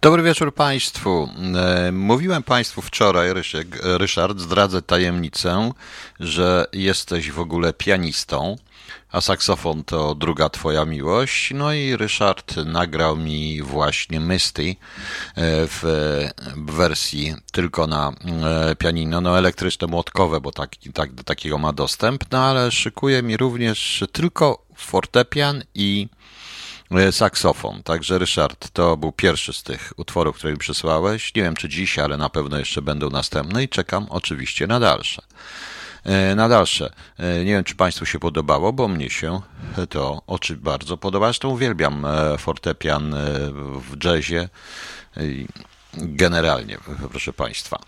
Dobry wieczór Państwu. E, mówiłem Państwu wczoraj, Rysiek, Ryszard, zdradzę tajemnicę, że jesteś w ogóle pianistą, a saksofon to druga Twoja miłość. No i Ryszard nagrał mi właśnie Misty e, w wersji tylko na e, pianino, no elektryczne młotkowe, bo tak, tak, do takiego ma dostęp, no ale szykuje mi również tylko fortepian i E, saksofon. Także Ryszard, to był pierwszy z tych utworów, które mi przysłałeś. Nie wiem czy dziś, ale na pewno jeszcze będą następne i czekam oczywiście na dalsze. E, na dalsze. E, nie wiem, czy Państwu się podobało, bo mnie się to oczy bardzo podoba. Zresztą uwielbiam fortepian w jazzie generalnie, proszę Państwa.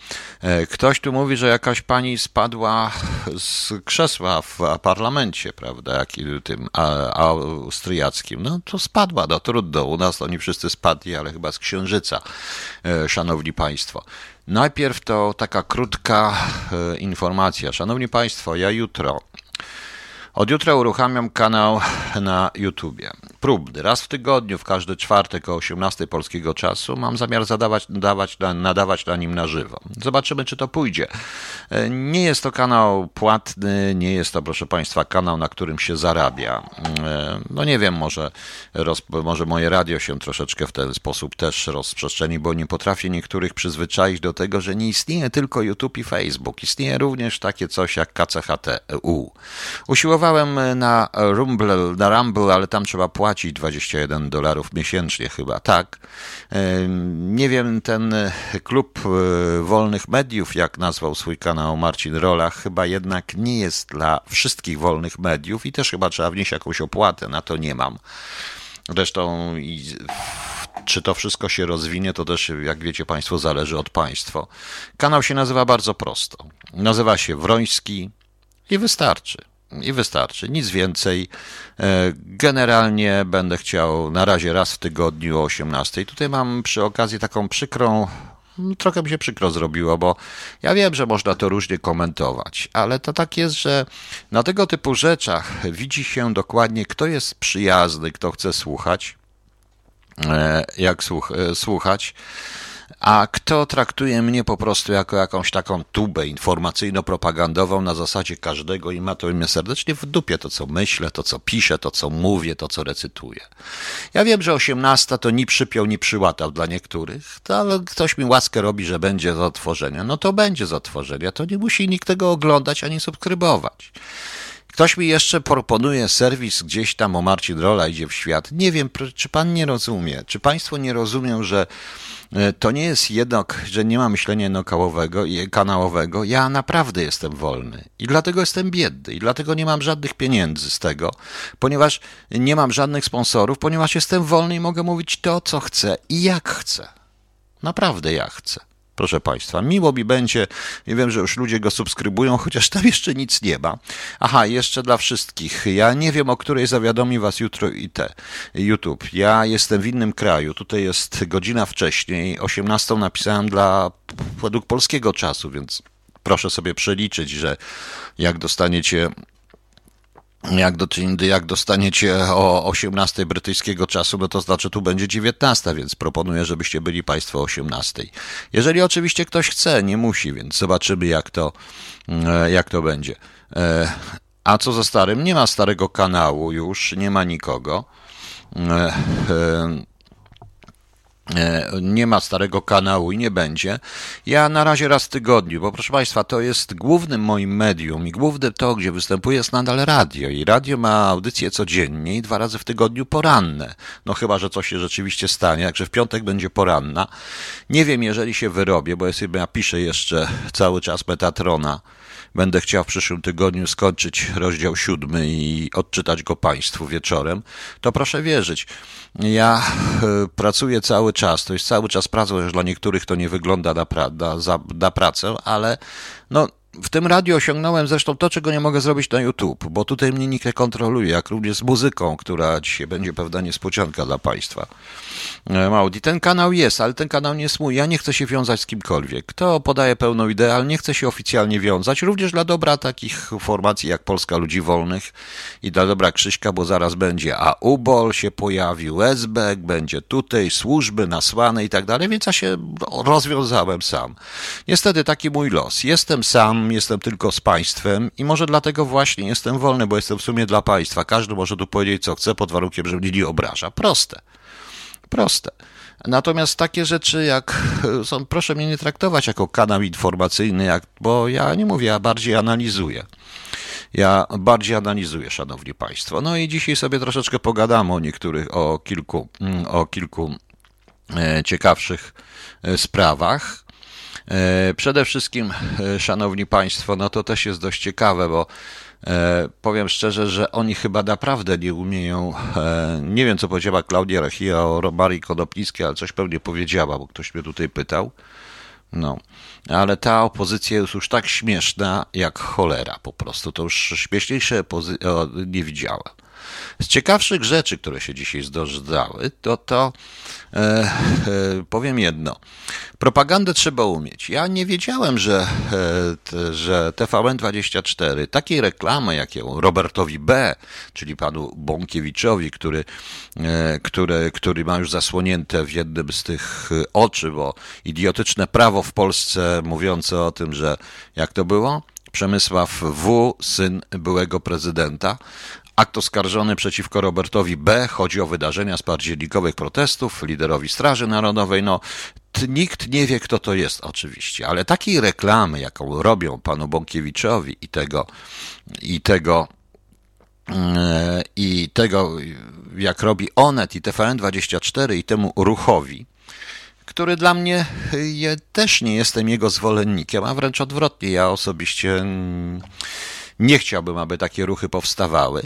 E, ktoś tu mówi, że jakaś pani spadła z krzesła w parlamencie, prawda, tym austriackim. No to spadła, no trudno. U nas oni wszyscy spadli, ale chyba z księżyca, e, szanowni Państwo. Najpierw to taka krótka e, informacja. Szanowni Państwo, ja jutro od jutra uruchamiam kanał na YouTubie. Próbny. Raz w tygodniu, w każdy czwartek o 18 polskiego czasu mam zamiar zadawać, nadawać, nadawać na nim na żywo. Zobaczymy, czy to pójdzie. Nie jest to kanał płatny, nie jest to, proszę Państwa, kanał, na którym się zarabia. No nie wiem, może, roz, może moje radio się troszeczkę w ten sposób też rozprzestrzeni, bo nie potrafię niektórych przyzwyczaić do tego, że nie istnieje tylko YouTube i Facebook. Istnieje również takie coś jak KCHT.u. Usiłowałem Próbowałem na Rumble, na Rumble, ale tam trzeba płacić 21 dolarów miesięcznie chyba, tak. Nie wiem, ten klub e, wolnych mediów, jak nazwał swój kanał Marcin Rolach, chyba jednak nie jest dla wszystkich wolnych mediów i też chyba trzeba wnieść jakąś opłatę, na to nie mam. Zresztą czy to wszystko się rozwinie, to też, jak wiecie Państwo, zależy od Państwa. Kanał się nazywa bardzo prosto. Nazywa się Wroński i wystarczy i wystarczy, nic więcej. E, generalnie będę chciał na razie raz w tygodniu o 18. Tutaj mam przy okazji taką przykrą, trochę mi się przykro zrobiło, bo ja wiem, że można to różnie komentować, ale to tak jest, że na tego typu rzeczach widzi się dokładnie, kto jest przyjazny, kto chce słuchać, e, jak e, słuchać a kto traktuje mnie po prostu jako jakąś taką tubę informacyjno-propagandową na zasadzie każdego i ma to mnie serdecznie w dupie to, co myślę, to, co piszę, to, co mówię, to, co recytuję. Ja wiem, że osiemnasta to ni przypiął, ni przyłatał dla niektórych, to, ale ktoś mi łaskę robi, że będzie z otworzenia. No to będzie z otworzenia. To nie musi nikt tego oglądać ani subskrybować. Ktoś mi jeszcze proponuje serwis gdzieś tam o Marcin Rola idzie w świat. Nie wiem, czy pan nie rozumie, czy państwo nie rozumią, że E, to nie jest jednak, że nie ma myślenia jednokałowego kanałowego. Ja naprawdę jestem wolny i dlatego jestem biedny i dlatego nie mam żadnych pieniędzy z tego, ponieważ nie mam żadnych sponsorów, ponieważ jestem wolny i mogę mówić to, co chcę i jak chcę. Naprawdę jak chcę. Proszę Państwa, miło mi będzie. Nie wiem, że już ludzie go subskrybują, chociaż tam jeszcze nic nie ma. Aha, jeszcze dla wszystkich. Ja nie wiem, o której zawiadomi Was jutro i te YouTube. Ja jestem w innym kraju. Tutaj jest godzina wcześniej. 18 napisałem dla według polskiego czasu, więc proszę sobie przeliczyć, że jak dostaniecie jak, do, jak dostaniecie o 18 brytyjskiego czasu, no to znaczy tu będzie 19, więc proponuję, żebyście byli Państwo o 18. Jeżeli oczywiście ktoś chce, nie musi, więc zobaczymy, jak to, e, jak to będzie. E, a co ze starym? Nie ma starego kanału już, nie ma nikogo. E, nie ma starego kanału i nie będzie. Ja na razie raz w tygodniu, bo proszę Państwa, to jest głównym moim medium i główne to, gdzie występuję, jest nadal radio. I radio ma audycje codziennie i dwa razy w tygodniu poranne. No chyba, że coś się rzeczywiście stanie, także w piątek będzie poranna. Nie wiem, jeżeli się wyrobię, bo ja piszę jeszcze cały czas Metatrona będę chciał w przyszłym tygodniu skończyć rozdział siódmy i odczytać go Państwu wieczorem, to proszę wierzyć, ja e, pracuję cały czas, to jest cały czas praca, chociaż dla niektórych to nie wygląda na, pra, na, na pracę, ale no, w tym radiu osiągnąłem zresztą to, czego nie mogę zrobić na YouTube, bo tutaj mnie nikt nie kontroluje, jak również z muzyką, która dzisiaj będzie pewna niespodzianka dla Państwa. E, Maudi, ten kanał jest, ale ten kanał nie jest mój. Ja nie chcę się wiązać z kimkolwiek. Kto podaje pełną ideę, ale nie chcę się oficjalnie wiązać, również dla dobra takich formacji jak Polska Ludzi Wolnych i dla dobra Krzyśka, bo zaraz będzie a UBOL się pojawił, SBEK, będzie tutaj, służby nasłane i tak dalej, więc ja się rozwiązałem sam. Niestety taki mój los. Jestem sam, jestem tylko z państwem i może dlatego właśnie jestem wolny, bo jestem w sumie dla państwa. Każdy może tu powiedzieć, co chce, pod warunkiem, że mnie nie obraża. Proste. Proste. Natomiast takie rzeczy jak są, proszę mnie nie traktować jako kanał informacyjny, jak, bo ja nie mówię, ja bardziej analizuję. Ja bardziej analizuję, szanowni państwo. No i dzisiaj sobie troszeczkę pogadamy o niektórych, o kilku, o kilku e, ciekawszych e, sprawach. E, przede wszystkim, szanowni państwo, no to też jest dość ciekawe, bo E, powiem szczerze, że oni chyba naprawdę nie umieją. E, nie wiem, co powiedziała Klaudia Rechia o Marii Konopnickiej, ale coś pewnie powiedziała, bo ktoś mnie tutaj pytał. No, ale ta opozycja jest już tak śmieszna jak cholera po prostu. To już śmieszniejsze nie widziałem. Z ciekawszych rzeczy, które się dzisiaj zdarzały, to to e, e, powiem jedno. Propagandę trzeba umieć. Ja nie wiedziałem, że, e, że TVN24 takiej reklamy, jak ją Robertowi B., czyli panu Bąkiewiczowi, który, e, który, który ma już zasłonięte w jednym z tych oczy, bo idiotyczne prawo w Polsce mówiące o tym, że jak to było? Przemysław W., syn byłego prezydenta, Akt oskarżony przeciwko Robertowi B. Chodzi o wydarzenia z październikowych protestów, liderowi Straży Narodowej. No, nikt nie wie, kto to jest oczywiście, ale takiej reklamy, jaką robią panu Bąkiewiczowi i tego, i tego, e, i tego, jak robi Onet i TVN24 i temu ruchowi, który dla mnie je, też nie jestem jego zwolennikiem, a wręcz odwrotnie. Ja osobiście mm, nie chciałbym, aby takie ruchy powstawały.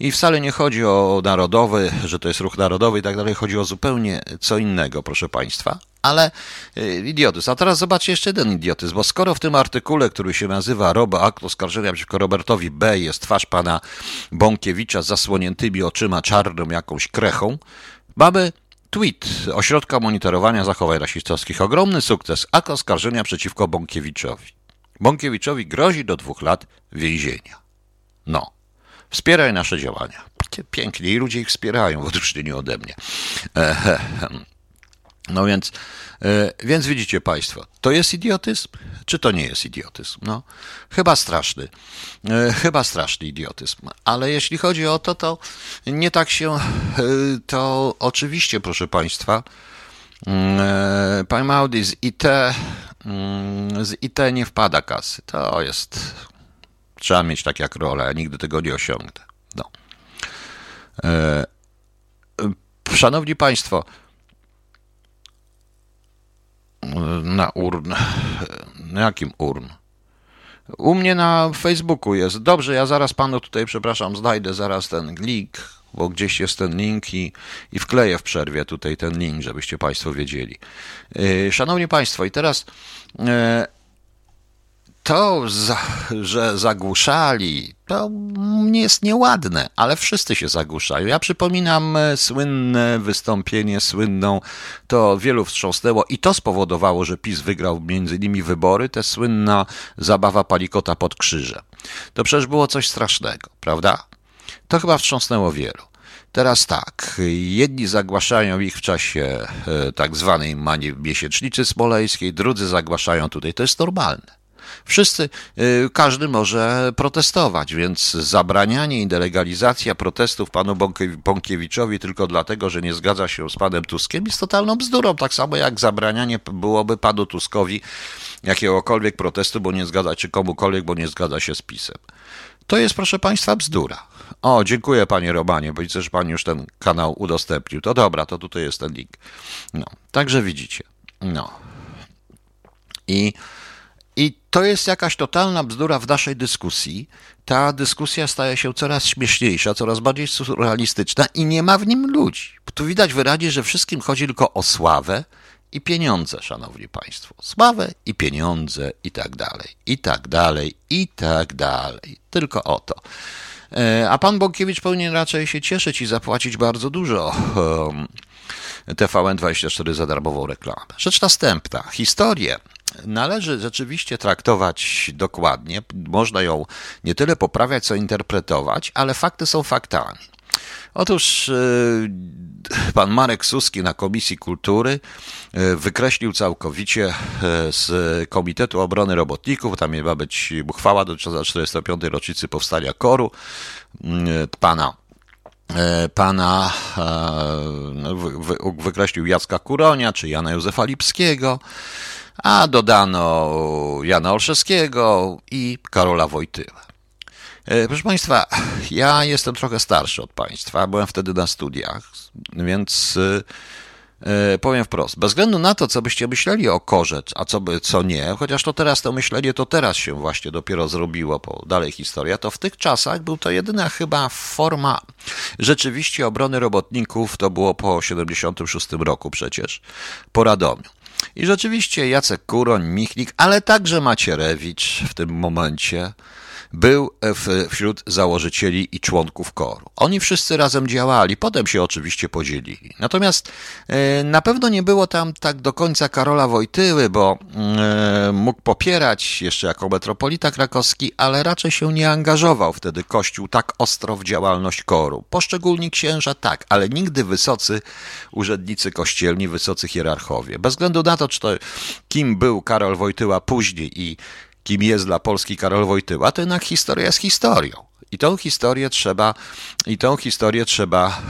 I wcale nie chodzi o narodowy, że to jest ruch narodowy i tak dalej. Chodzi o zupełnie co innego, proszę Państwa. Ale y, idiotyzm. A teraz zobaczcie jeszcze jeden idiotyzm, bo skoro w tym artykule, który się nazywa Robo akt oskarżenia przeciwko Robertowi B. jest twarz pana Bąkiewicza z zasłoniętymi oczyma czarną jakąś krechą, mamy tweet Ośrodka Monitorowania Zachowań Rasistowskich. Ogromny sukces. Akt oskarżenia przeciwko Bąkiewiczowi. Bąkiewiczowi grozi do dwóch lat więzienia. No. Wspieraj nasze działania. Pięknie i ludzie ich wspierają w odróżnieniu ode mnie. No więc, e, więc widzicie Państwo, to jest idiotyzm, czy to nie jest idiotyzm? No, chyba straszny, e, chyba straszny idiotyzm. Ale jeśli chodzi o to, to nie tak się, e, to oczywiście, proszę Państwa, mm, Pan Maudi z IT, mm, z IT nie wpada kasy. To jest Trzeba mieć tak jak rolę, nigdy tego nie osiągnę. No. E, szanowni Państwo, na urn. Na jakim urn? U mnie na Facebooku jest. Dobrze, ja zaraz panu tutaj, przepraszam, znajdę zaraz ten link, bo gdzieś jest ten link i, i wkleję w przerwie tutaj ten link, żebyście Państwo wiedzieli. E, szanowni Państwo, i teraz e, to, że zagłuszali, to jest nieładne, ale wszyscy się zagłuszają. Ja przypominam e, słynne wystąpienie, słynną, to wielu wstrząsnęło i to spowodowało, że PiS wygrał między innymi wybory, ta słynna zabawa palikota pod krzyżem. To przecież było coś strasznego, prawda? To chyba wstrząsnęło wielu. Teraz tak, jedni zagłaszają ich w czasie e, tak zwanej miesięcznicy smoleńskiej, drudzy zagłaszają tutaj. To jest normalne. Wszyscy, y, każdy może protestować, więc zabranianie i delegalizacja protestów panu Bąkiewiczowi tylko dlatego, że nie zgadza się z panem Tuskiem jest totalną bzdurą, tak samo jak zabranianie byłoby panu Tuskowi jakiegokolwiek protestu, bo nie zgadza się komukolwiek, bo nie zgadza się z PiSem. To jest, proszę Państwa, bzdura. O, dziękuję Panie Romanie, bo widzę, że Pan już ten kanał udostępnił. To dobra, to tutaj jest ten link. No, także widzicie. No. I i to jest jakaś totalna bzdura w naszej dyskusji. Ta dyskusja staje się coraz śmieszniejsza, coraz bardziej surrealistyczna i nie ma w nim ludzi. Tu widać wyraźnie, że wszystkim chodzi tylko o sławę i pieniądze, szanowni państwo. Sławę i pieniądze i tak dalej, i tak dalej, i tak dalej. Tylko o to. E, a pan Bąkiewicz powinien raczej się cieszyć i zapłacić bardzo dużo TVN24 za darmową reklamę. Rzecz następna. Historię należy rzeczywiście traktować dokładnie. Można ją nie tyle poprawiać, co interpretować, ale fakty są faktami. Otóż e, pan Marek Suski na Komisji Kultury e, wykreślił całkowicie e, z Komitetu Obrony Robotników, tam ma być uchwała dotycząca 45. rocznicy powstania Koru, pana pana no, wykreślił Jacka Kuronia czy Jana Józefa Lipskiego, a dodano Jana Olszewskiego i Karola Wojtyła. E, proszę Państwa, ja jestem trochę starszy od Państwa, byłem wtedy na studiach, więc e, powiem wprost, bez względu na to, co byście myśleli o korze, a co, by, co nie, chociaż to teraz to myślenie to teraz się właśnie dopiero zrobiło, dalej historia, to w tych czasach był to jedyna chyba forma rzeczywiście obrony robotników, to było po 76 roku przecież, po Radomiu. I rzeczywiście Jacek Kuroń, Michnik, ale także Macierewicz w tym momencie, był wśród założycieli i członków koru. Oni wszyscy razem działali, potem się oczywiście podzielili. Natomiast e, na pewno nie było tam tak do końca Karola Wojtyły, bo e, mógł popierać jeszcze jako metropolita krakowski, ale raczej się nie angażował wtedy Kościół tak ostro w działalność koru. Poszczególni księża tak, ale nigdy wysocy urzędnicy kościelni, wysocy hierarchowie. Bez względu na to, czy to kim był Karol Wojtyła później i kim jest dla Polski Karol Wojtyła, to jednak historia jest historią. I tą historię trzeba, i tą historię trzeba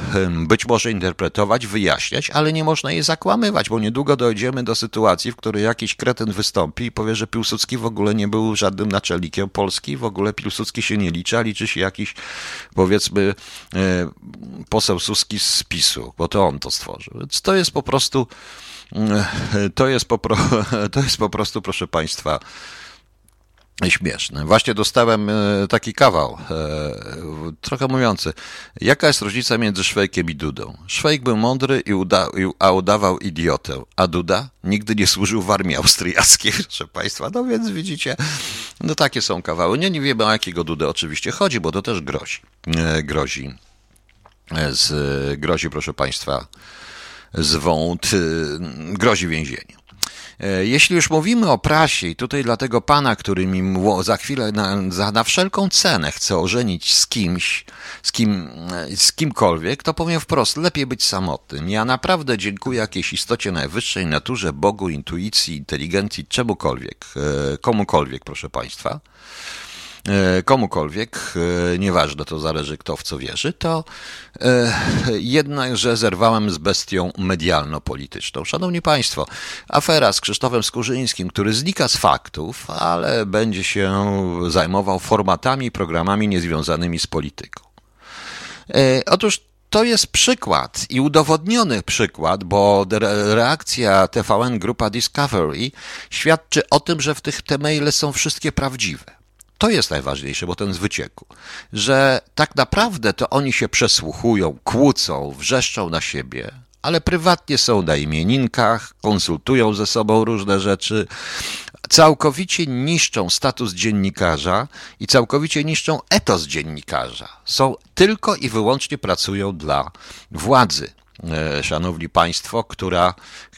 być może interpretować, wyjaśniać, ale nie można jej zakłamywać, bo niedługo dojdziemy do sytuacji, w której jakiś kretyn wystąpi i powie, że Piłsudski w ogóle nie był żadnym naczelnikiem Polski, w ogóle Piłsudski się nie liczy, a liczy się jakiś, powiedzmy, e, poseł Suski z PiSu, bo to on to stworzył. Więc to jest po prostu, e, to jest po, to jest po prostu, proszę Państwa, śmieszne. Właśnie dostałem e, taki kawał, e, trochę mówiący. Jaka jest różnica między Szwejkiem i Dudą? Szwejk był mądry, i uda, a udawał idiotę, a Duda nigdy nie służył w armii austriackiej, proszę Państwa. No więc widzicie, no takie są kawały. Nie, nie wiemy o jakiego Dudę oczywiście chodzi, bo to też grozi. E, grozi, z, grozi proszę Państwa, zwąt, grozi więzienie. E, jeśli już mówimy o prasie i tutaj dla tego pana, który mi za chwilę na, za, na wszelką cenę chce ożenić z kimś, z, kim, e, z kimkolwiek, to powiem wprost, lepiej być samotnym. Ja naprawdę dziękuję jakiejś istocie najwyższej, naturze, Bogu, intuicji, inteligencji, czemukolwiek, e, komukolwiek, proszę państwa. E, komukolwiek, e, nieważne to zależy kto w co wierzy, to e, jednakże zerwałem z bestią medialno-polityczną. Szanowni Państwo, afera z Krzysztofem Skurzyńskim, który znika z faktów, ale będzie się zajmował formatami programami niezwiązanymi z polityką. Otóż to jest przykład i udowodniony przykład, bo reakcja TVN Grupa Discovery świadczy o tym, że w tych te maile są wszystkie prawdziwe. To jest najważniejsze, bo ten z wycieku, że tak naprawdę to oni się przesłuchują, kłócą, wrzeszczą na siebie, ale prywatnie są na imieninkach, konsultują ze sobą różne rzeczy, całkowicie niszczą status dziennikarza i całkowicie niszczą etos dziennikarza. Są tylko i wyłącznie pracują dla władzy, e, szanowni państwo, która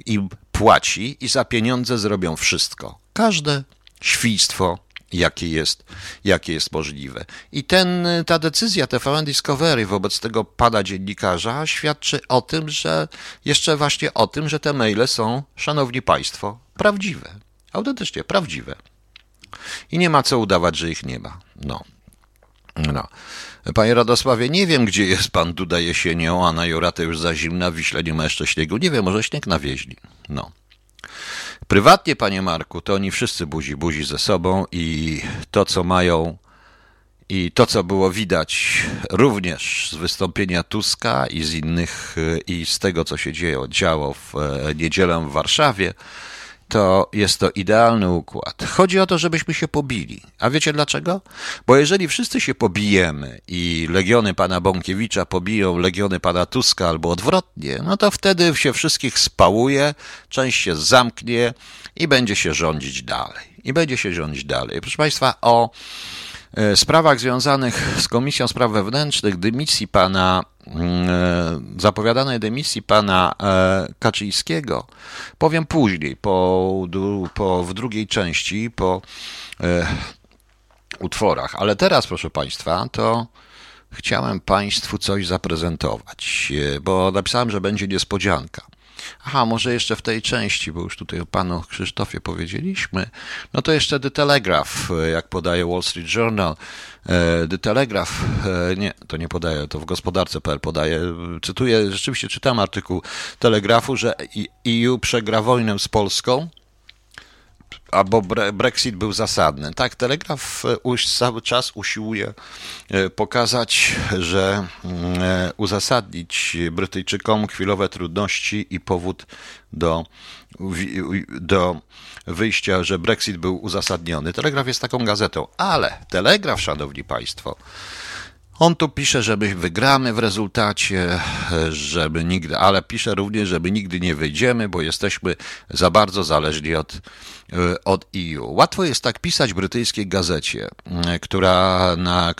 im płaci i za pieniądze zrobią wszystko. Każde świństwo, jakie jest, jakie jest możliwe. I ten, ta decyzja TVN Discovery wobec tego pana dziennikarza świadczy o tym, że jeszcze właśnie o tym, że te maile są, szanowni państwo, prawdziwe. Autentycznie prawdziwe. I nie ma co udawać, że ich nie ma. No. No. Panie Radosławie, nie wiem, gdzie jest pan Duda jesienią, a na Joratę już za zimna, Wiśle nie ma jeszcze śniegu. Nie wiem, może śnieg nawieźli. No. Prywatnie, panie Marku, to oni wszyscy buzi buzi ze sobą i to, co mają i to, co było widać również z wystąpienia Tuska i z innych, i z tego, co się dzieje, działo w e, niedzielę w Warszawie, to jest to idealny układ. Chodzi o to, żebyśmy się pobili. A wiecie dlaczego? Bo jeżeli wszyscy się pobijemy i legiony pana Bąkiewicza pobiją legiony pana Tuska albo odwrotnie, no to wtedy się wszystkich spałuje, część się zamknie i będzie się rządzić dalej. I będzie się rządzić dalej. Proszę Państwa, o sprawach związanych z Komisją Spraw Wewnętrznych, dymisji pana, mm, e, zapowiadanej dymisji pana e, Kaczyńskiego, powiem później, po, po, w drugiej części, po utworach. Ale teraz, proszę Państwa, to chciałem Państwu coś zaprezentować, bo napisałem, że będzie niespodzianka. Aha, może jeszcze w tej części, bo już tutaj o panu Krzysztofie powiedzieliśmy, no to jeszcze The Telegraph, jak podaje Wall Street Journal. E, The Telegraph, e, nie, to nie podaje, to w gospodarce.pl podaje, cytuję, rzeczywiście czytam artykuł Telegrafu, że EU przegra wojnę z Polską, albo Brexit był zasadny. Tak, Telegraf e, cały czas usiłuje e, pokazać, że e, uzasadnić Brytyjczykom chwilowe trudności i powód do, do wyjścia, że Brexit był uzasadniony. Telegraf jest taką gazetą, ale Telegraf, szanowni państwo, on tu pisze, że my wygramy w rezultacie, żeby nigdy, ale pisze również, żeby nigdy nie wyjdziemy, bo jesteśmy za bardzo zależni od, od EU. Łatwo jest tak pisać brytyjskiej gazecie, która na,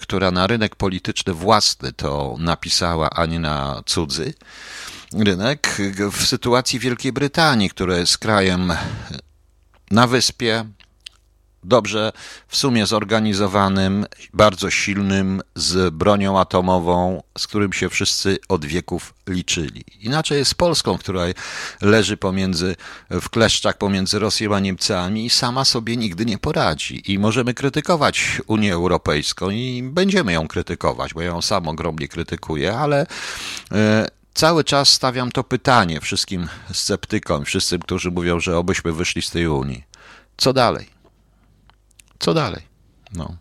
która na rynek polityczny własny to napisała, a nie na cudzy rynek, w sytuacji Wielkiej Brytanii, która jest krajem na wyspie, dobrze w sumie zorganizowanym, bardzo silnym, z bronią atomową, z którym się wszyscy od wieków liczyli. Inaczej jest z Polską, która leży pomiędzy, w kleszczach pomiędzy Rosją a Niemcami i sama sobie nigdy nie poradzi. I możemy krytykować Unię Europejską i będziemy ją krytykować, bo ja ją sam ogromnie krytykuję, ale e, cały czas stawiam to pytanie wszystkim sceptykom, wszystkim, którzy mówią, że obyśmy wyszli z tej Unii. Co dalej? Co dalej? No.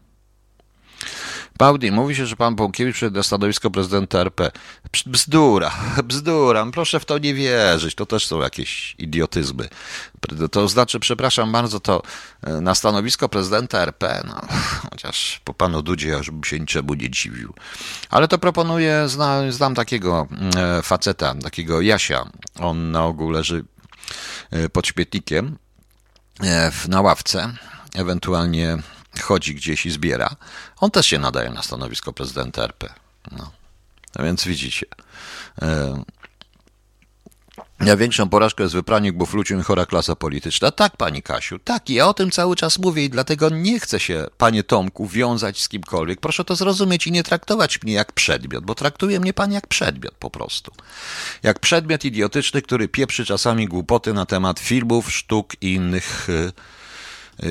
Baudi, mówi się, że pan Bąkiewicz przejdzie na stanowisko prezydenta RP. Bzdura, bzdura, proszę w to nie wierzyć, to też są jakieś idiotyzmy. To znaczy, przepraszam bardzo, to e, na stanowisko prezydenta RP, no, chociaż po panu Dudzie ja już bym się niczemu nie dziwił. Ale to proponuję, znam, znam takiego e, faceta, takiego Jasia, on na ogół leży e, pod śmietnikiem na ławce, ewentualnie chodzi gdzieś i zbiera, on też się nadaje na stanowisko prezydenta RP. No. A więc widzicie. E, Największą porażką jest wypranie buflucium i chora klasa polityczna. Tak, pani Kasiu, tak, ja o tym cały czas mówię i dlatego nie chcę się, panie Tomku, wiązać z kimkolwiek. Proszę to zrozumieć i nie traktować mnie jak przedmiot, bo traktuje mnie pan jak przedmiot po prostu. Jak przedmiot idiotyczny, który pieprzy czasami głupoty na temat filmów, sztuk i innych y, Y,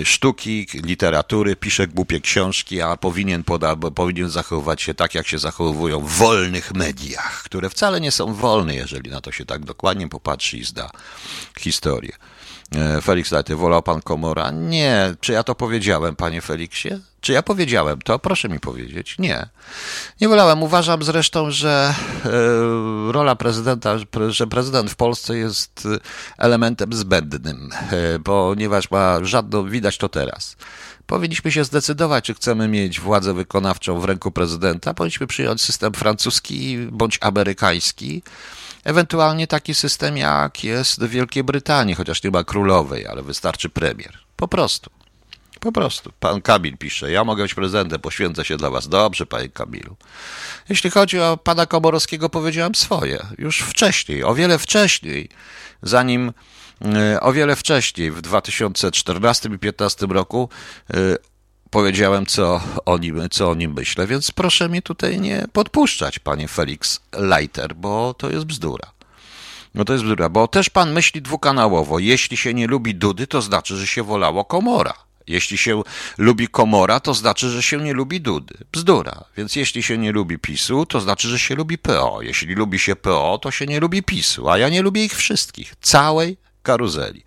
sztuki, literatury, pisze głupie książki, a powinien, poda, powinien zachowywać się tak, jak się zachowują w wolnych mediach, które wcale nie są wolne, jeżeli na to się tak dokładnie popatrzy i zda historię. E, Felix Lety, wolał pan Komora? Nie. Czy ja to powiedziałem, panie Feliksie? Czy ja powiedziałem to? Proszę mi powiedzieć. Nie. Nie wolałem. Uważam zresztą, że e, rola prezydenta, że prezydent w Polsce jest elementem zbędnym, e, ponieważ ma żadną, widać to teraz. Powinniśmy się zdecydować, czy chcemy mieć władzę wykonawczą w ręku prezydenta. Powinniśmy przyjąć system francuski bądź amerykański Ewentualnie taki system jak jest w Wielkiej Brytanii, chociaż nie ma królowej, ale wystarczy premier. Po prostu. Po prostu. Pan Kamil pisze, ja mogę być prezydentem, poświęcę się dla was. Dobrze, panie Kamilu. Jeśli chodzi o pana Komorowskiego, powiedziałem swoje. Już wcześniej, o wiele wcześniej, zanim e, o wiele wcześniej, w 2014 i 2015 roku, e, powiedziałem, co o, nim, co o nim myślę, więc proszę mi tutaj nie podpuszczać, panie Felix Leiter, bo to jest bzdura. No to jest bzdura, bo też pan myśli dwukanałowo. Jeśli się nie lubi Dudy, to znaczy, że się wolało Komora. Jeśli się lubi Komora, to znaczy, że się nie lubi Dudy. Bzdura. Więc jeśli się nie lubi PiSu, to znaczy, że się lubi PO. Jeśli lubi się PO, to się nie lubi PiSu. A ja nie lubię ich wszystkich. Całej karuzeli.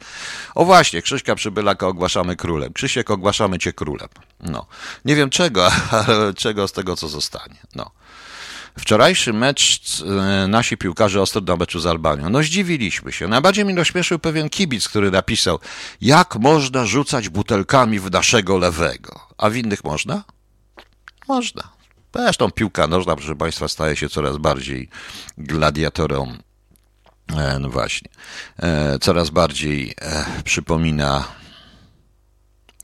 O właśnie, Krzyśka Przybylaka ogłaszamy królem. Krzysiek, ogłaszamy cię królem. No. Nie wiem czego, ale czego z tego, co zostanie. No. Wczorajszy mecz e, nasi piłkarze ostro na meczu z Albanią. No zdziwiliśmy się. Najbardziej mi rozśmieszył pewien kibic, który napisał, jak można rzucać butelkami w naszego lewego. A w innych można? Można. Zresztą piłka nożna, proszę Państwa, staje się coraz bardziej gladiatorą. E, no właśnie. E, coraz bardziej przypomina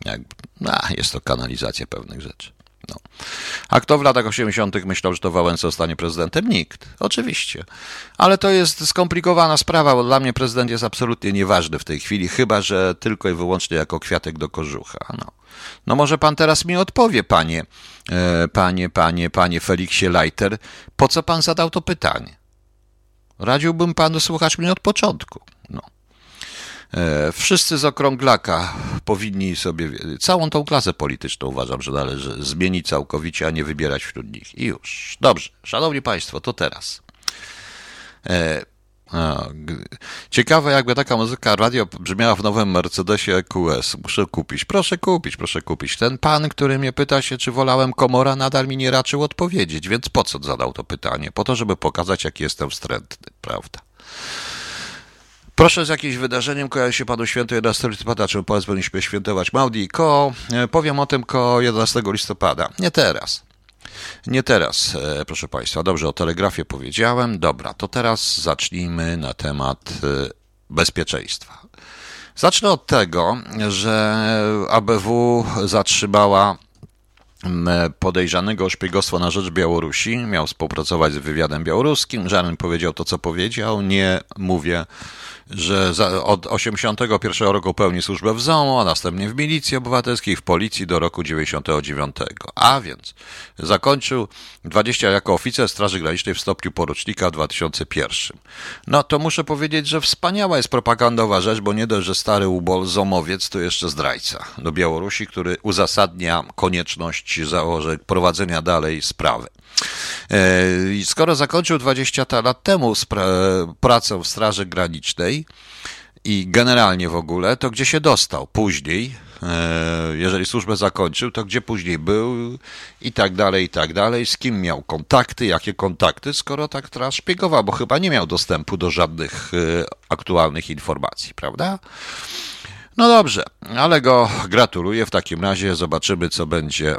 jak, a, jest to kanalizacja pewnych rzeczy. No. A kto w latach 80. myślał, że to Wałęsa zostanie prezydentem? Nikt, oczywiście. Ale to jest skomplikowana sprawa, bo dla mnie prezydent jest absolutnie nieważny w tej chwili, chyba że tylko i wyłącznie jako kwiatek do kożucha. No, no może pan teraz mi odpowie, panie, e, panie, panie, panie Feliksie Leiter, po co pan zadał to pytanie? Radziłbym panu słuchać mnie od początku. No. E, wszyscy z okrąglaka powinni sobie, całą tą klasę polityczną uważam, że należy zmienić całkowicie, a nie wybierać wśród nich. I już. Dobrze, szanowni państwo, to teraz. E, ciekawe, jakby taka muzyka radio brzmiała w nowym Mercedesie EQS. Muszę kupić. Proszę kupić, proszę kupić. Ten pan, który mnie pyta się, czy wolałem komora, nadal mi nie raczył odpowiedzieć, więc po co zadał to pytanie? Po to, żeby pokazać, jak jestem wstrętny, prawda? Proszę z jakimś wydarzeniem kojarzy się panu święto 11 listopada, czym powinniśmy świętować Maudi ko. E, powiem o tym ko 11 listopada. Nie teraz. Nie teraz, e, proszę Państwa. Dobrze, o telegrafie powiedziałem. Dobra, to teraz zacznijmy na temat e, bezpieczeństwa. Zacznę od tego, że ABW zatrzymała podejrzanego o szpiegostwo na rzecz Białorusi. Miał współpracować z wywiadem białoruskim. Żaden powiedział to, co powiedział. Nie mówię że za, od 81 roku pełni służbę w ZOMO, a następnie w milicji obywatelskiej, w policji do roku 99. A więc zakończył 20 jako oficer Straży Granicznej w stopniu porucznika w 2001. No to muszę powiedzieć, że wspaniała jest propagandowa rzecz, bo nie dość, że stary ubol zomowiec, to jeszcze zdrajca do Białorusi, który uzasadnia konieczność założenia, prowadzenia dalej sprawy. E, skoro zakończył 20 lat temu pracę w Straży Granicznej i generalnie w ogóle, to gdzie się dostał później? E, jeżeli służbę zakończył, to gdzie później był i tak dalej, i tak dalej, z kim miał kontakty, jakie kontakty, skoro tak teraz szpiegował, bo chyba nie miał dostępu do żadnych e, aktualnych informacji, prawda? No dobrze, ale go gratuluję w takim razie, zobaczymy co będzie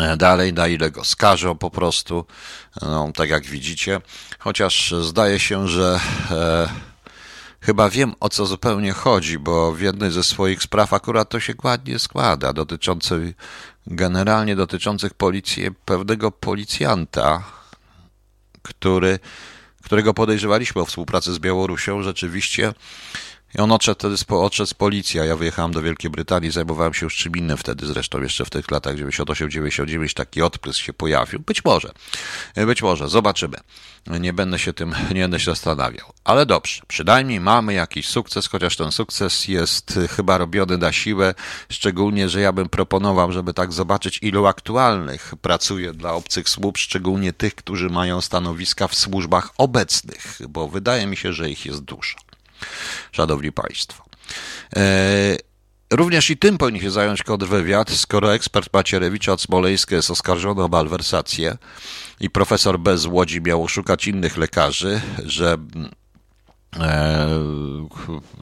E, dalej, na ile go skażą po prostu, no, tak jak widzicie. Chociaż zdaje się, że e, chyba wiem o co zupełnie chodzi, bo w jednej ze swoich spraw akurat to się ładnie składa, dotyczącej, generalnie dotyczących policji, pewnego policjanta, który, którego podejrzewaliśmy o współpracy z Białorusią, rzeczywiście i on odszedł wtedy odszedł z policji, a ja wyjechałem do Wielkiej Brytanii, zajmowałem się już czym innym wtedy, zresztą jeszcze w tych latach 98-99 taki odprysk się pojawił. Być może, być może, zobaczymy. Nie będę się tym, nie będę się zastanawiał. Ale dobrze, przynajmniej mamy jakiś sukces, chociaż ten sukces jest chyba robiony na siłę, szczególnie, że ja bym proponował, żeby tak zobaczyć, ilu aktualnych pracuje dla obcych służb, szczególnie tych, którzy mają stanowiska w służbach obecnych, bo wydaje mi się, że ich jest dużo. Szanowni Państwo. E, również i tym powinien się zająć kontrwywiad, skoro ekspert Macierewicza od Smoleńska jest oskarżony o malwersację i profesor bez Łodzi miał szukać innych lekarzy, że e,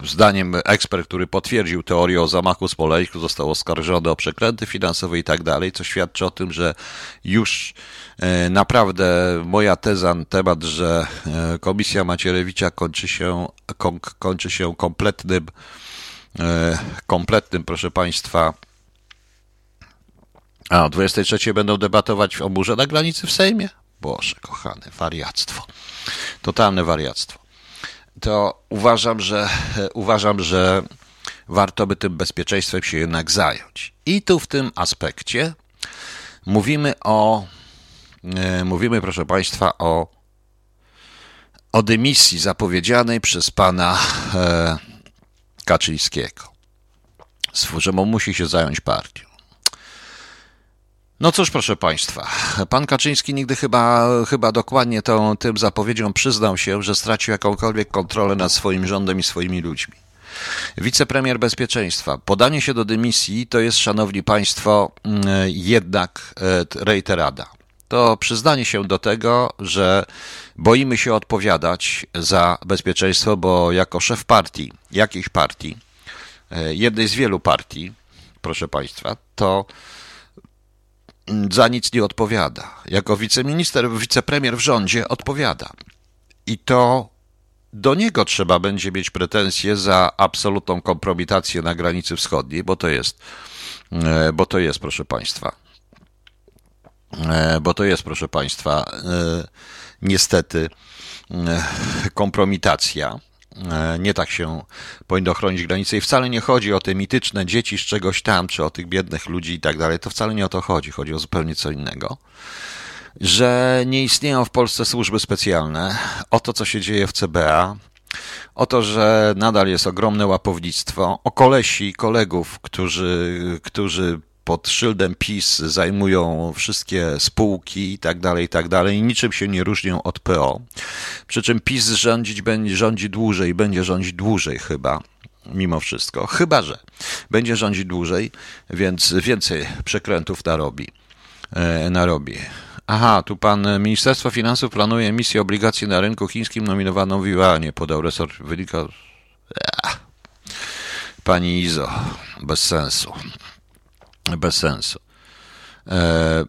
Zdaniem ekspert, który potwierdził teorię o zamachu Smoleńsku, został oskarżony o przekręty finansowe i tak dalej, co świadczy o tym, że już E, naprawdę moja teza na temat, że e, komisja Macierewicza kończy się, kończy się kompletnym, e, kompletnym, proszę Państwa, a o 23 będą debatować o murze na granicy w Sejmie? Boże, kochane, wariactwo. Totalne wariactwo. To uważam, że uważam, że warto by tym bezpieczeństwem się jednak zająć. I tu w tym aspekcie mówimy o E, mówimy, proszę Państwa, o, o dymisji zapowiedzianej przez pana e, Kaczyńskiego, że musi się zająć partią. No cóż, proszę Państwa, pan Kaczyński nigdy chyba, chyba dokładnie tą, tym zapowiedzią przyznał się, że stracił jakąkolwiek kontrolę nad swoim rządem i swoimi ludźmi. Wicepremier bezpieczeństwa. Podanie się do dymisji to jest, szanowni państwo, mm, jednak e, reiterada. to przyznanie się do tego, że boimy się odpowiadać za bezpieczeństwo, bo jako szef partii, jakiejś partii, e, jednej z wielu partii, proszę Państwa, to za nic nie odpowiada. Jako wiceminister, wicepremier w rządzie odpowiada. I to do niego trzeba będzie mieć pretensje za absolutną kompromitację na granicy wschodniej, bo to jest, e, bo to jest, proszę Państwa, e, bo to jest, proszę Państwa, e, niestety kompromitacja. Nie tak się powinno chronić granice i wcale nie chodzi o te mityczne dzieci z czegoś tam, czy o tych biednych ludzi i tak dalej. To wcale nie o to chodzi. Chodzi o zupełnie co innego że nie istnieją w Polsce służby specjalne, o to, co się dzieje w CBA, o to, że nadal jest ogromne łapownictwo, o kolesi kolegów, którzy, którzy pod szyldem PiS zajmują wszystkie spółki i tak dalej, i tak dalej, niczym się nie różnią od PO. Przy czym PiS rządzić będzie, rządzi dłużej, będzie rządzić dłużej chyba, mimo wszystko. Chyba, że będzie rządzić dłużej, więc więcej przekrętów narobi. E, narobi. Aha, tu pan Ministerstwo Finansów planuje emisję obligacji na rynku chińskim nominowaną w Yuanie, podał resort. Wynika... Pani Izo, bez sensu. Bez sensu. E,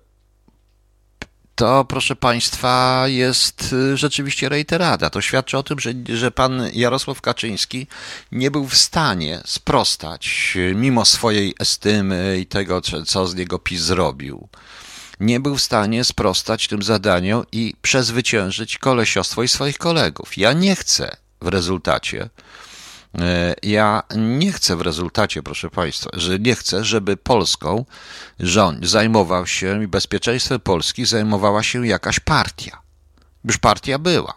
to, proszę Państwa, jest rzeczywiście reiterada. To świadczy o tym, że, że pan Jarosław Kaczyński nie był w stanie sprostać, mimo swojej estymy i tego, co z niego PiS zrobił nie był w stanie sprostać tym zadaniom i przezwyciężyć kolesiostwo i swoich kolegów. Ja nie chcę w rezultacie, ja nie chcę w rezultacie, proszę Państwa, że nie chcę, żeby Polską rząd zajmował się i bezpieczeństwem Polski zajmowała się jakaś partia. Już partia była.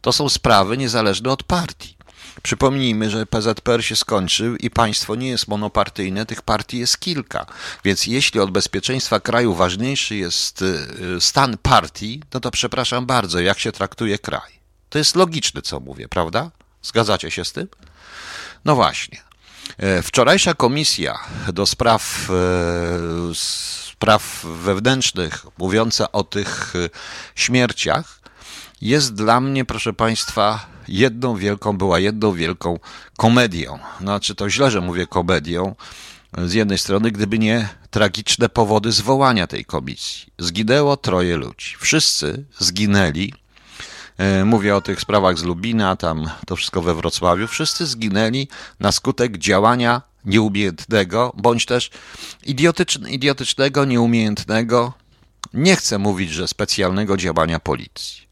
To są sprawy niezależne od partii. Przypomnijmy, że PZPR się skończył i państwo nie jest monopartyjne, tych partii jest kilka. Więc jeśli od bezpieczeństwa kraju ważniejszy jest y, stan partii, no to przepraszam bardzo, jak się traktuje kraj. To jest logiczne, co mówię, prawda? Zgadzacie się z tym? No właśnie. E, wczorajsza komisja do spraw, e, spraw wewnętrznych, mówiąca o tych e, śmierciach, jest dla mnie, proszę Państwa, jedną wielką, była jedną wielką komedią. Znaczy to źle, że mówię komedią. Z jednej strony, gdyby nie tragiczne powody zwołania tej komisji. Zginęło troje ludzi. Wszyscy zginęli. E, mówię o tych sprawach z Lubina, tam to wszystko we Wrocławiu. Wszyscy zginęli na skutek działania nieumiejętnego, bądź też idiotycznego, nieumiejętnego, nie chcę mówić, że specjalnego działania policji.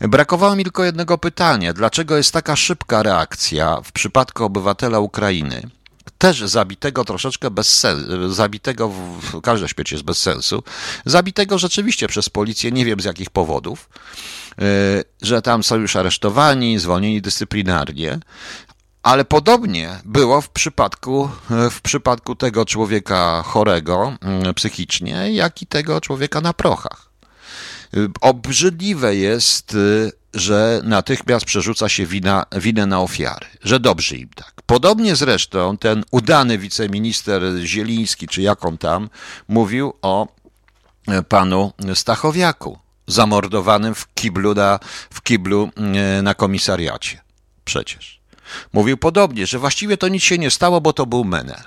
Brakowało mi tylko jednego pytania. Dlaczego jest taka szybka reakcja w przypadku obywatela Ukrainy, też zabitego troszeczkę bez sensu, zabitego w każdym świecie jest bez sensu, zabitego rzeczywiście przez policję, nie wiem z jakich powodów, że tam są już aresztowani, zwolnieni dyscyplinarnie, ale podobnie było w przypadku, w przypadku tego człowieka chorego mm, psychicznie, jak i tego człowieka na prochach. Obrzydliwe jest, że natychmiast przerzuca się wina, winę na ofiary, że dobrze im tak. Podobnie zresztą ten udany wiceminister Zieliński, czy jak on tam, mówił o e, panu Stachowiaku, zamordowanym w kiblu na, w kiblu e, na komisariacie. Przecież. Mówił podobnie, że właściwie to nic się nie stało, bo to był Menel.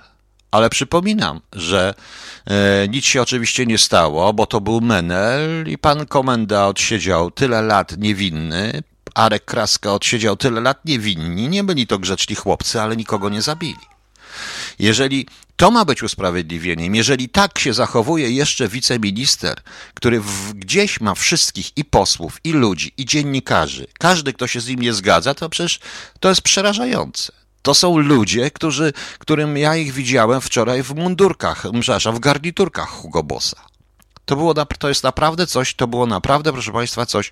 Ale przypominam, że e, nic się oczywiście nie stało, bo to był Menel i pan komenda odsiedział tyle lat niewinny, Arek Kraska odsiedział tyle lat niewinni. Nie byli to grzeczni chłopcy, ale nikogo nie zabili. Jeżeli to ma być usprawiedliwieniem, jeżeli tak się zachowuje jeszcze wiceminister, który w, gdzieś ma wszystkich i posłów, i ludzi, i dziennikarzy, każdy, kto się z nim nie zgadza, to przecież to jest przerażające. To są ludzie, którzy, którym ja ich widziałem wczoraj w mundurkach, przepraszam, w garniturkach Hugo Bossa. To, było, to jest naprawdę coś, to było naprawdę, proszę Państwa, coś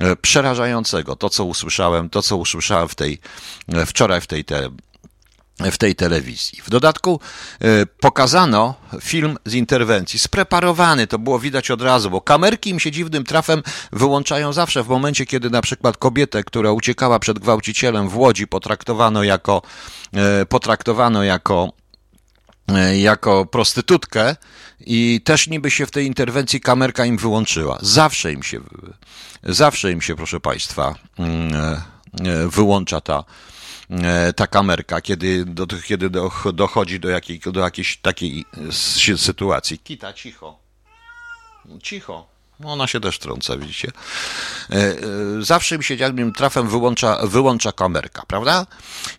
e, przerażającego. To, co usłyszałem, to, co usłyszałem w tej, e, wczoraj w tej te, w tej telewizji. W dodatku e, pokazano film z interwencji, spreparowany, to było widać od razu, bo kamerki im się dziwnym trafem wyłączają zawsze w momencie, kiedy na przykład kobietę, która uciekała przed gwałcicielem w Łodzi, potraktowano jako, e, potraktowano jako jako prostytutkę i też niby się w tej interwencji kamerka im wyłączyła. Zawsze im się, zawsze im się, proszę Państwa, mm, wyłącza ta, ta kamerka, kiedy, do, kiedy dochodzi do, jakiej, do jakiejś takiej sytuacji. Kita, cicho. Cicho. No, ona się też trąca, widzicie. E, e, zawsze mi się jakbym trafem wyłącza, wyłącza kamerka, prawda?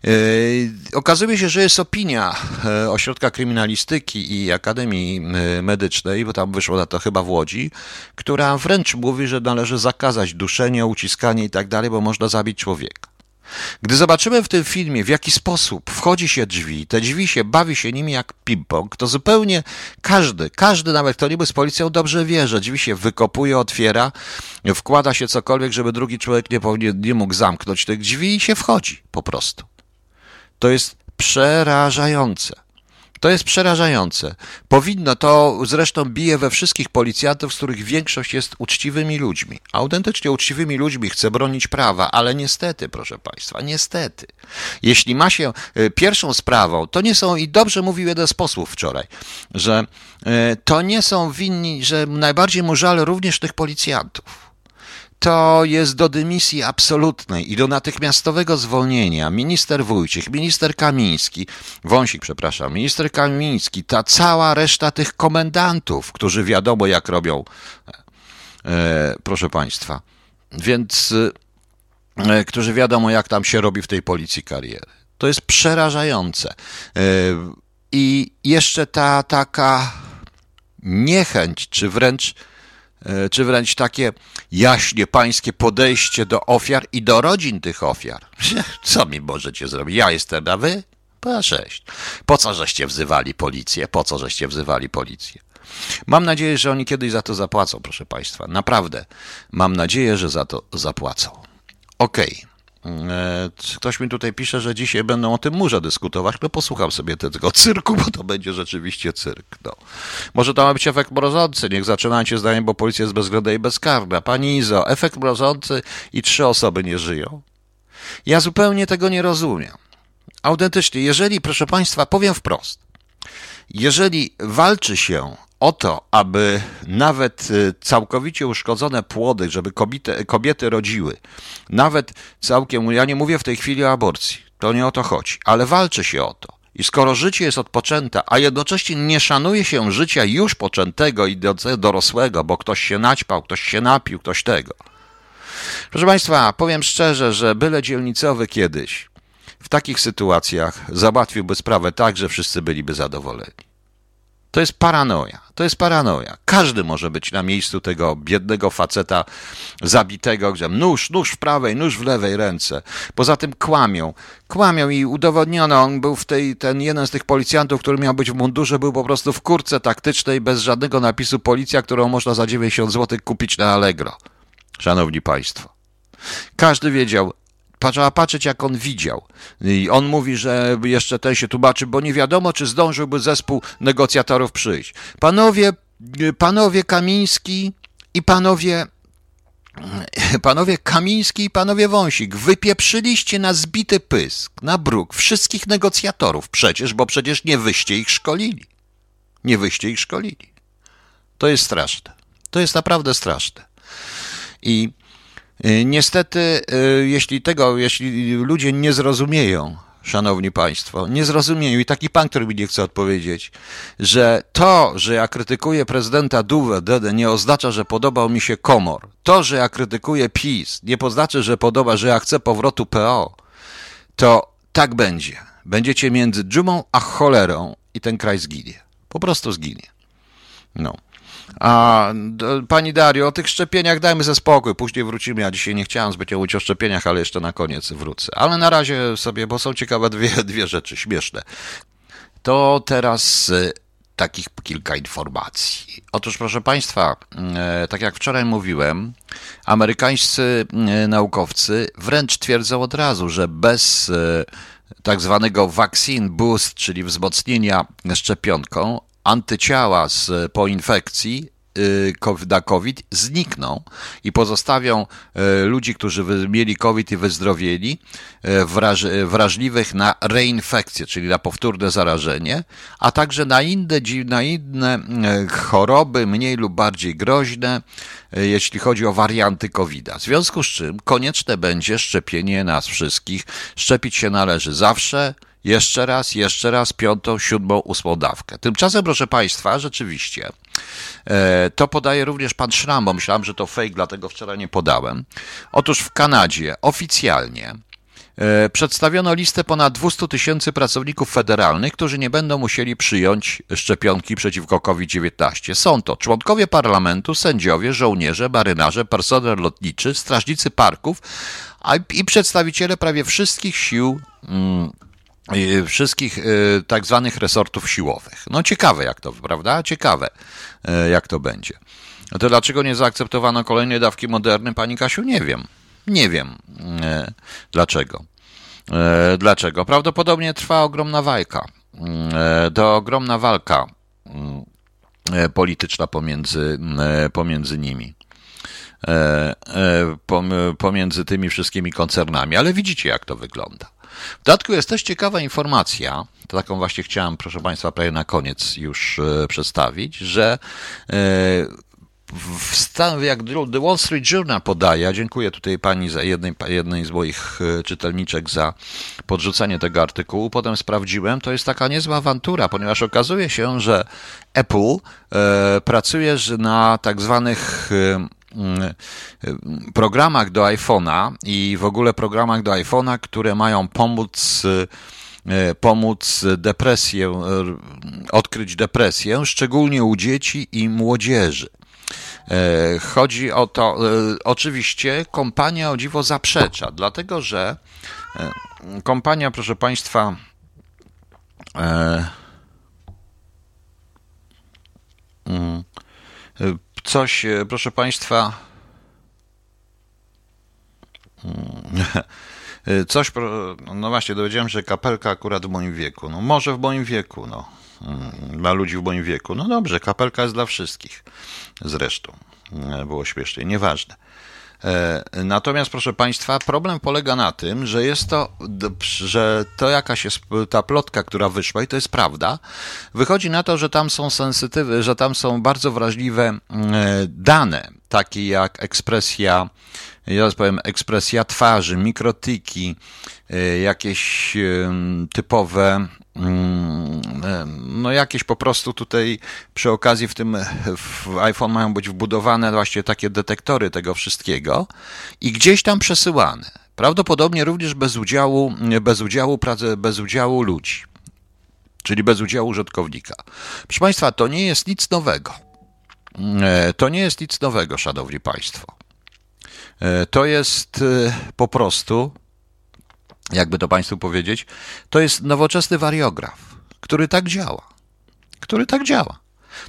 E, okazuje się, że jest opinia Ośrodka Kryminalistyki i Akademii Medycznej, bo tam wyszło na to chyba w Łodzi, która wręcz mówi, że należy zakazać duszenia, uciskania i tak dalej, bo można zabić człowieka. Gdy zobaczymy w tym filmie, w jaki sposób wchodzi się drzwi, te drzwi się bawi się nimi jak ping-pong, to zupełnie każdy, każdy nawet kto niby z policją dobrze wie, że drzwi się wykopuje, otwiera, wkłada się cokolwiek, żeby drugi człowiek nie, nie mógł zamknąć tych drzwi i się wchodzi po prostu. To jest przerażające. To jest przerażające. Powinno to, zresztą bije we wszystkich policjantów, z których większość jest uczciwymi ludźmi. Autentycznie uczciwymi ludźmi chce bronić prawa, ale niestety, proszę Państwa, niestety. Jeśli ma się e, pierwszą sprawą, to nie są, i dobrze mówił jeden z posłów wczoraj, że e, to nie są winni, że najbardziej mu żal również tych policjantów to jest do dymisji absolutnej i do natychmiastowego zwolnienia minister Wójcik, minister Kamiński, Wąsik, przepraszam, minister Kamiński, ta cała reszta tych komendantów, którzy wiadomo jak robią, e, proszę Państwa, więc e, którzy wiadomo jak tam się robi w tej policji kariery. To jest przerażające. E, I jeszcze ta taka niechęć, czy wręcz E, czy wręcz takie jaśnie pańskie podejście do ofiar i do rodzin tych ofiar. Co mi możecie zrobić? Ja jestem, a wy? Sześć. Po co żeście wzywali policję? Po co żeście wzywali policję? Mam nadzieję, że oni kiedyś za to zapłacą, proszę Państwa. Naprawdę. Mam nadzieję, że za to zapłacą. Okej. Okay. E, ktoś mi tutaj pisze, że dzisiaj będą o tym murze dyskutować. No posłucham sobie tego cyrku, bo to będzie rzeczywiście cyrk. No. Może to ma być efekt mrożący. Niech zaczynacie zdaniem, bo policja jest bezwzględna i bezkarna. Pani Izo, efekt mrożący i trzy osoby nie żyją. Ja zupełnie tego nie rozumiem. Autentycznie, jeżeli, proszę Państwa, powiem wprost, jeżeli walczy się o to, aby nawet y, całkowicie uszkodzone płody, żeby kobiety, kobiety rodziły, nawet całkiem, ja nie mówię w tej chwili o aborcji, to nie o to chodzi, ale walczy się o to. I skoro życie jest odpoczęte, a jednocześnie nie szanuje się życia już poczętego i dorosłego, bo ktoś się naćpał, ktoś się napił, ktoś tego. Proszę Państwa, powiem szczerze, że byle dzielnicowy kiedyś w takich sytuacjach załatwiłby sprawę tak, że wszyscy byliby zadowoleni. To jest paranoja. To jest paranoja. Każdy może być na miejscu tego biednego faceta zabitego, gdzie nóż, nóż w prawej, nóż w lewej ręce. Poza tym kłamią. Kłamią i udowodniono, on był w tej, ten jeden z tych policjantów, który miał być w mundurze, był po prostu w kurce taktycznej, bez żadnego napisu policja, którą można za 90 zł kupić na Allegro. Szanowni Państwo. Każdy wiedział, trzeba patrzeć, jak on widział. I on mówi, że jeszcze ten się tłumaczy, bo nie wiadomo, czy zdążyłby zespół negocjatorów przyjść. Panowie, panowie Kamiński i panowie Panowie Kamiński i panowie Wąsik, wypieprzyliście na zbity pysk, na bruk wszystkich negocjatorów przecież, bo przecież nie wyście ich szkolili. Nie wyście ich szkolili. To jest straszne. To jest naprawdę straszne. I niestety, y, jeśli tego, jeśli ludzie nie zrozumieją, szanowni państwo, nie zrozumieją i taki pan, który mi nie chce odpowiedzieć, że to, że ja krytykuję prezydenta Duwę, Dede, nie oznacza, że podobał mi się komor. To, że ja krytykuję PiS, nie oznacza, że podoba, że ja chcę powrotu PO, to tak będzie. Będziecie między dżumą a cholerą i ten kraj zginie. Po prostu zginie. No. A pani Dario, o tych szczepieniach dajmy ze spokój, później wrócimy. Ja dzisiaj nie chciałem zbytnio mówić o szczepieniach, ale jeszcze na koniec wrócę. Ale na razie sobie, bo są ciekawe dwie, dwie rzeczy śmieszne. To teraz y, takich kilka informacji. Otóż, proszę Państwa, y, tak jak wczoraj mówiłem, amerykańscy y, naukowcy wręcz twierdzą od razu, że bez tak zwanego vaccine boost, czyli wzmocnienia szczepionką, antyciała z, po infekcji na COVID znikną i pozostawią ludzi, którzy mieli COVID i wyzdrowieli, wraż, wrażliwych na reinfekcję, czyli na powtórne zarażenie, a także na inne, na inne choroby, mniej lub bardziej groźne, jeśli chodzi o warianty COVID-a. W związku z czym konieczne będzie szczepienie nas wszystkich. Szczepić się należy zawsze, jeszcze raz, jeszcze raz, piątą, siódmą, ósmą dawkę. Tymczasem, proszę Państwa, rzeczywiście, e, to podaje również pan Szram, bo myślałem, że to fake, dlatego wczoraj nie podałem. Otóż w Kanadzie oficjalnie e, przedstawiono listę ponad 200 tysięcy pracowników federalnych, którzy nie będą musieli przyjąć szczepionki przeciwko COVID-19. Są to członkowie parlamentu, sędziowie, żołnierze, marynarze, personel lotniczy, strażnicy parków i przedstawiciele prawie wszystkich sił mm, wszystkich y, tak zwanych resortów siłowych. No ciekawe jak to, prawda? Ciekawe y, jak to będzie. To dlaczego nie zaakceptowano kolejnej dawki moderny, pani Kasiu? Nie wiem. Nie wiem y, dlaczego. Dlaczego? Prawdopodobnie trwa ogromna walka. To ogromna walka polityczna pomiędzy, pomiędzy nimi. Pomiędzy tymi wszystkimi koncernami, ale widzicie, jak to wygląda. W dodatku jest też ciekawa informacja, to taką właśnie chciałem, proszę Państwa, prawie na koniec już e, przedstawić, że e, w stan, jak The Wall Street Journal podaje, dziękuję tutaj pani za jednej, jednej z moich e, czytelniczek za podrzucenie tego artykułu, potem sprawdziłem, to jest taka niezła awantura, ponieważ okazuje się, że Apple e, pracuje na tak zwanych e, programach do iPhone'a i w ogóle programach do iPhone'a, które mają pomóc e, pomóc depresję, e, odkryć depresję, szczególnie u dzieci i młodzieży. E, chodzi o to, oczywiście kompania o dziwo zaprzecza, dlatego że kompania, proszę Państwa, mm, coś, e, proszę Państwa, e, coś, no właśnie, dowiedziałem się, że kapelka akurat w moim wieku. No może w moim wieku, no. Mm, dla ludzi w moim wieku. No dobrze, kapelka jest dla wszystkich. Zresztą. E, było śmiesznie, nieważne. E, natomiast, proszę Państwa, problem polega na tym, że jest to, że to jakaś jest ta plotka, która wyszła i to jest prawda. Wychodzi na to, że tam są sensytywy, że tam są bardzo wrażliwe e, dane, takie jak ekspresja, ja powiem, ekspresja twarzy, mikrotyki, e, jakieś typowe Mm, no jakieś po prostu tutaj przy okazji w tym w iPhone mają być wbudowane właśnie takie detektory tego wszystkiego i gdzieś tam przesyłane. Prawdopodobnie również bez udziału, bez udziału, bez udziału ludzi, czyli bez udziału użytkownika. Proszę Państwa, to nie jest nic nowego. E, to nie jest nic nowego, szanowni Państwo. E, to jest e, po prostu jakby to Państwu powiedzieć, to jest nowoczesny wariograf, który tak działa. Który tak działa.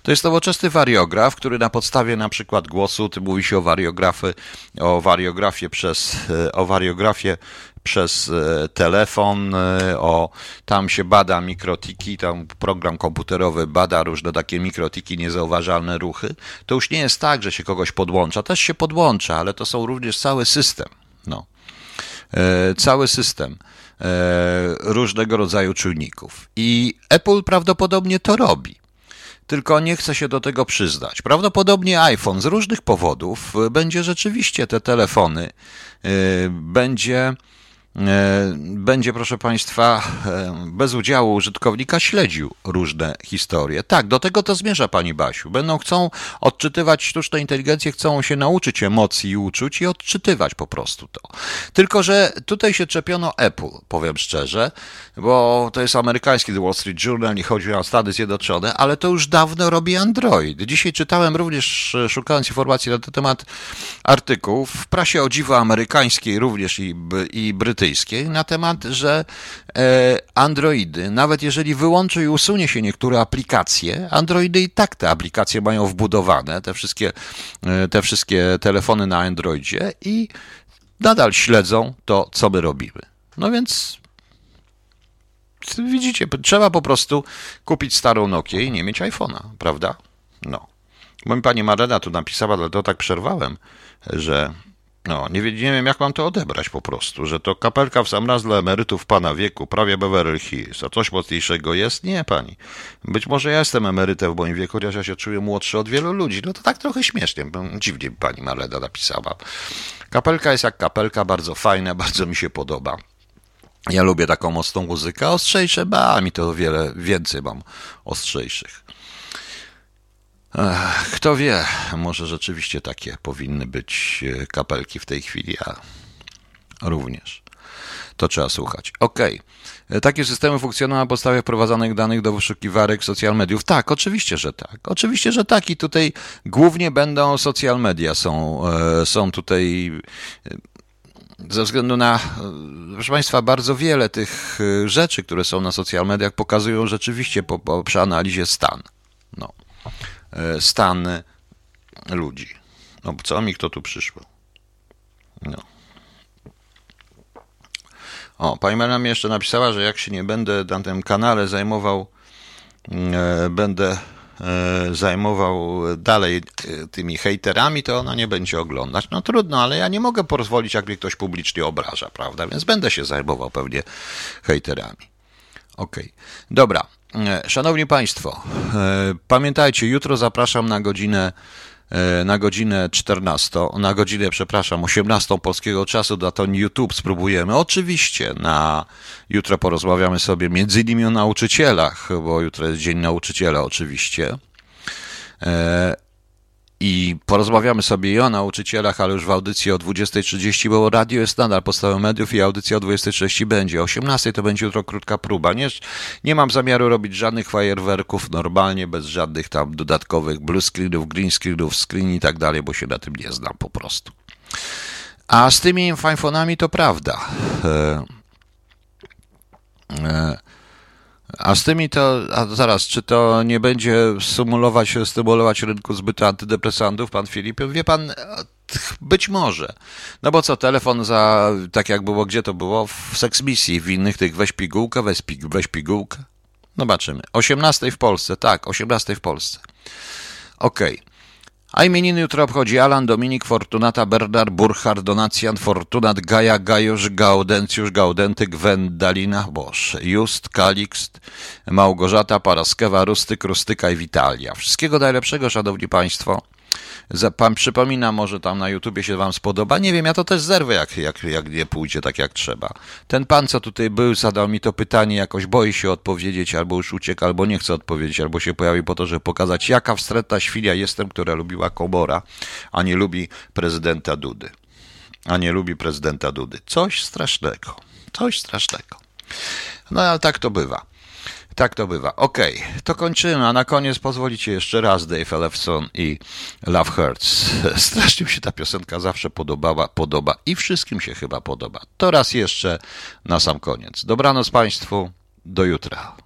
To jest nowoczesny wariograf, który na podstawie na przykład głosu, ty mówi się o wariografy, o wariografie przez, o wariografie przez e, telefon, e, o, tam się bada mikrotiki, tam program komputerowy bada różne takie mikrotiki, niezauważalne ruchy. To już nie jest tak, że się kogoś podłącza, też się podłącza, ale to są również cały system. E, cały system e, różnego rodzaju czujników. I Apple prawdopodobnie to robi. Tylko nie chce się do tego przyznać. Prawdopodobnie iPhone z różnych powodów będzie rzeczywiście te telefony, e, będzie E, będzie, proszę Państwa, e, bez udziału użytkownika śledził różne historie. Tak, do tego to zmierza Pani Basiu. Będą chcą odczytywać sztuczne inteligencje, chcą się nauczyć emocji i uczuć i odczytywać po prostu to. Tylko, że tutaj się czepiono Apple, powiem szczerze, bo to jest amerykański The Wall Street Journal i chodzi o Stany Zjednoczone, ale to już dawno robi Android. Dzisiaj czytałem również, e, szukając informacji na ten temat, artykułów w prasie o dziwo amerykańskiej również i, i brytyjskiej, na temat, że e, Androidy, nawet jeżeli wyłączy i usunie się niektóre aplikacje, Androidy i tak te aplikacje mają wbudowane, te wszystkie, e, te wszystkie telefony na Androidzie i nadal śledzą to, co my robimy. No więc widzicie, trzeba po prostu kupić starą Nokię i nie mieć iPhone'a, prawda? No. Bo mi pani Marlena tu napisała, dlatego tak przerwałem, że no, nie, nie wiem, jak mam to odebrać po prostu, że to kapelka w sam raz dla emerytów pana wieku, prawie Beverly Hills, a coś mocniejszego jest? Nie, pani. Być może ja jestem emerytem w moim wieku, chociaż ja się czuję młodszy od wielu ludzi. No to tak trochę śmiesznie, dziwnie pani Marlena napisała. Kapelka jest jak kapelka, bardzo fajna, bardzo mi się podoba. Ja lubię taką mocną muzykę, ostrzejsze, ba, mi to wiele więcej mam ostrzejszych. Kto wie, może rzeczywiście takie powinny być e, kapelki w tej chwili, a również. To trzeba słuchać. OK. E, takie systemy funkcjonują na podstawie wprowadzanych danych do wyszukiwarek social mediów. Tak, oczywiście, że tak. Oczywiście, że tak. I tutaj głównie będą social media są, e, są tutaj ze względu na, proszę Państwa, bardzo wiele tych rzeczy, które są na social mediach, pokazują rzeczywiście po, po przeanalizie stan. No. E, stan ludzi. No co mi kto tu przyszło? No. O, pani Mela mi jeszcze napisała, że jak się nie będę na tym kanale zajmował, e, będę e, zajmował dalej tymi hejterami, to ona nie będzie oglądać. No trudno, ale ja nie mogę pozwolić, jak mnie ktoś publicznie obraża, prawda? Więc będę się zajmował pewnie hejterami. Okej, okay. dobra. E, szanowni Państwo, e, pamiętajcie, jutro zapraszam na godzinę e, na godzinę 14, na godzinę, przepraszam, 18 polskiego czasu, na ten YouTube spróbujemy. Oczywiście na jutro porozmawiamy sobie między innymi o nauczycielach, bo jutro jest Dzień Nauczyciela oczywiście i porozmawiamy sobie i o nauczycielach, ale już w audycji o 20.30, bo radio jest nadal podstawą mediów i audycja o 20.30 będzie. O 18.00 to będzie jutro krótka próba. Nie, nie mam zamiaru robić żadnych fajerwerków normalnie, bez żadnych tam dodatkowych blue screenów, green screenów, screen i tak dalej, bo się na tym nie znam po prostu. A z tymi fajfonami to prawda. E, e, a z tymi to, a zaraz, czy to nie będzie symulować, stymulować rynku zbytu antydepresantów, pan Filip? Wie pan, być może. No bo co, telefon za, tak jak było, gdzie to było? W seksmisji, w innych tych weź pigułkę, weź, pig, weź pigułkę. Zobaczymy. 18 w Polsce, tak, 18 w Polsce. Okej. Okay. A imieniny jutro obchodzi Alan, Dominik, Fortunata, Bernard, Burchard, Donacjan, Fortunat, Gaja, Gajusz, Gaudencjusz, Gaudenty, Gwen, Dalina, Boż, Just, Kalikst, Małgorzata, Paraskewa, Rustyk, Rustyka i Witalia. Wszystkiego najlepszego, szanowni państwo. Pan przypomina, może tam na YouTubie się wam spodoba. Nie wiem, ja to też zerwę, jak, jak, jak nie pójdzie tak jak trzeba. Ten pan, co tutaj był, zadał mi to pytanie, jakoś boi się odpowiedzieć, albo już uciekł, albo nie chce odpowiedzieć, albo się pojawi po to, żeby pokazać, jaka wstrętna świnia jestem, która lubiła Komora, a nie lubi prezydenta Dudy. A nie lubi prezydenta Dudy. Coś strasznego. Coś strasznego. No ale tak to bywa. Tak to bywa. Okay, to kończymy, a na koniec pozwolicie jeszcze raz Dave Ellefson i Love Hurts. Strasznie mi się ta piosenka zawsze podobała, podoba i wszystkim się chyba podoba. To raz jeszcze na sam koniec. Dobranoc Państwu, do jutra.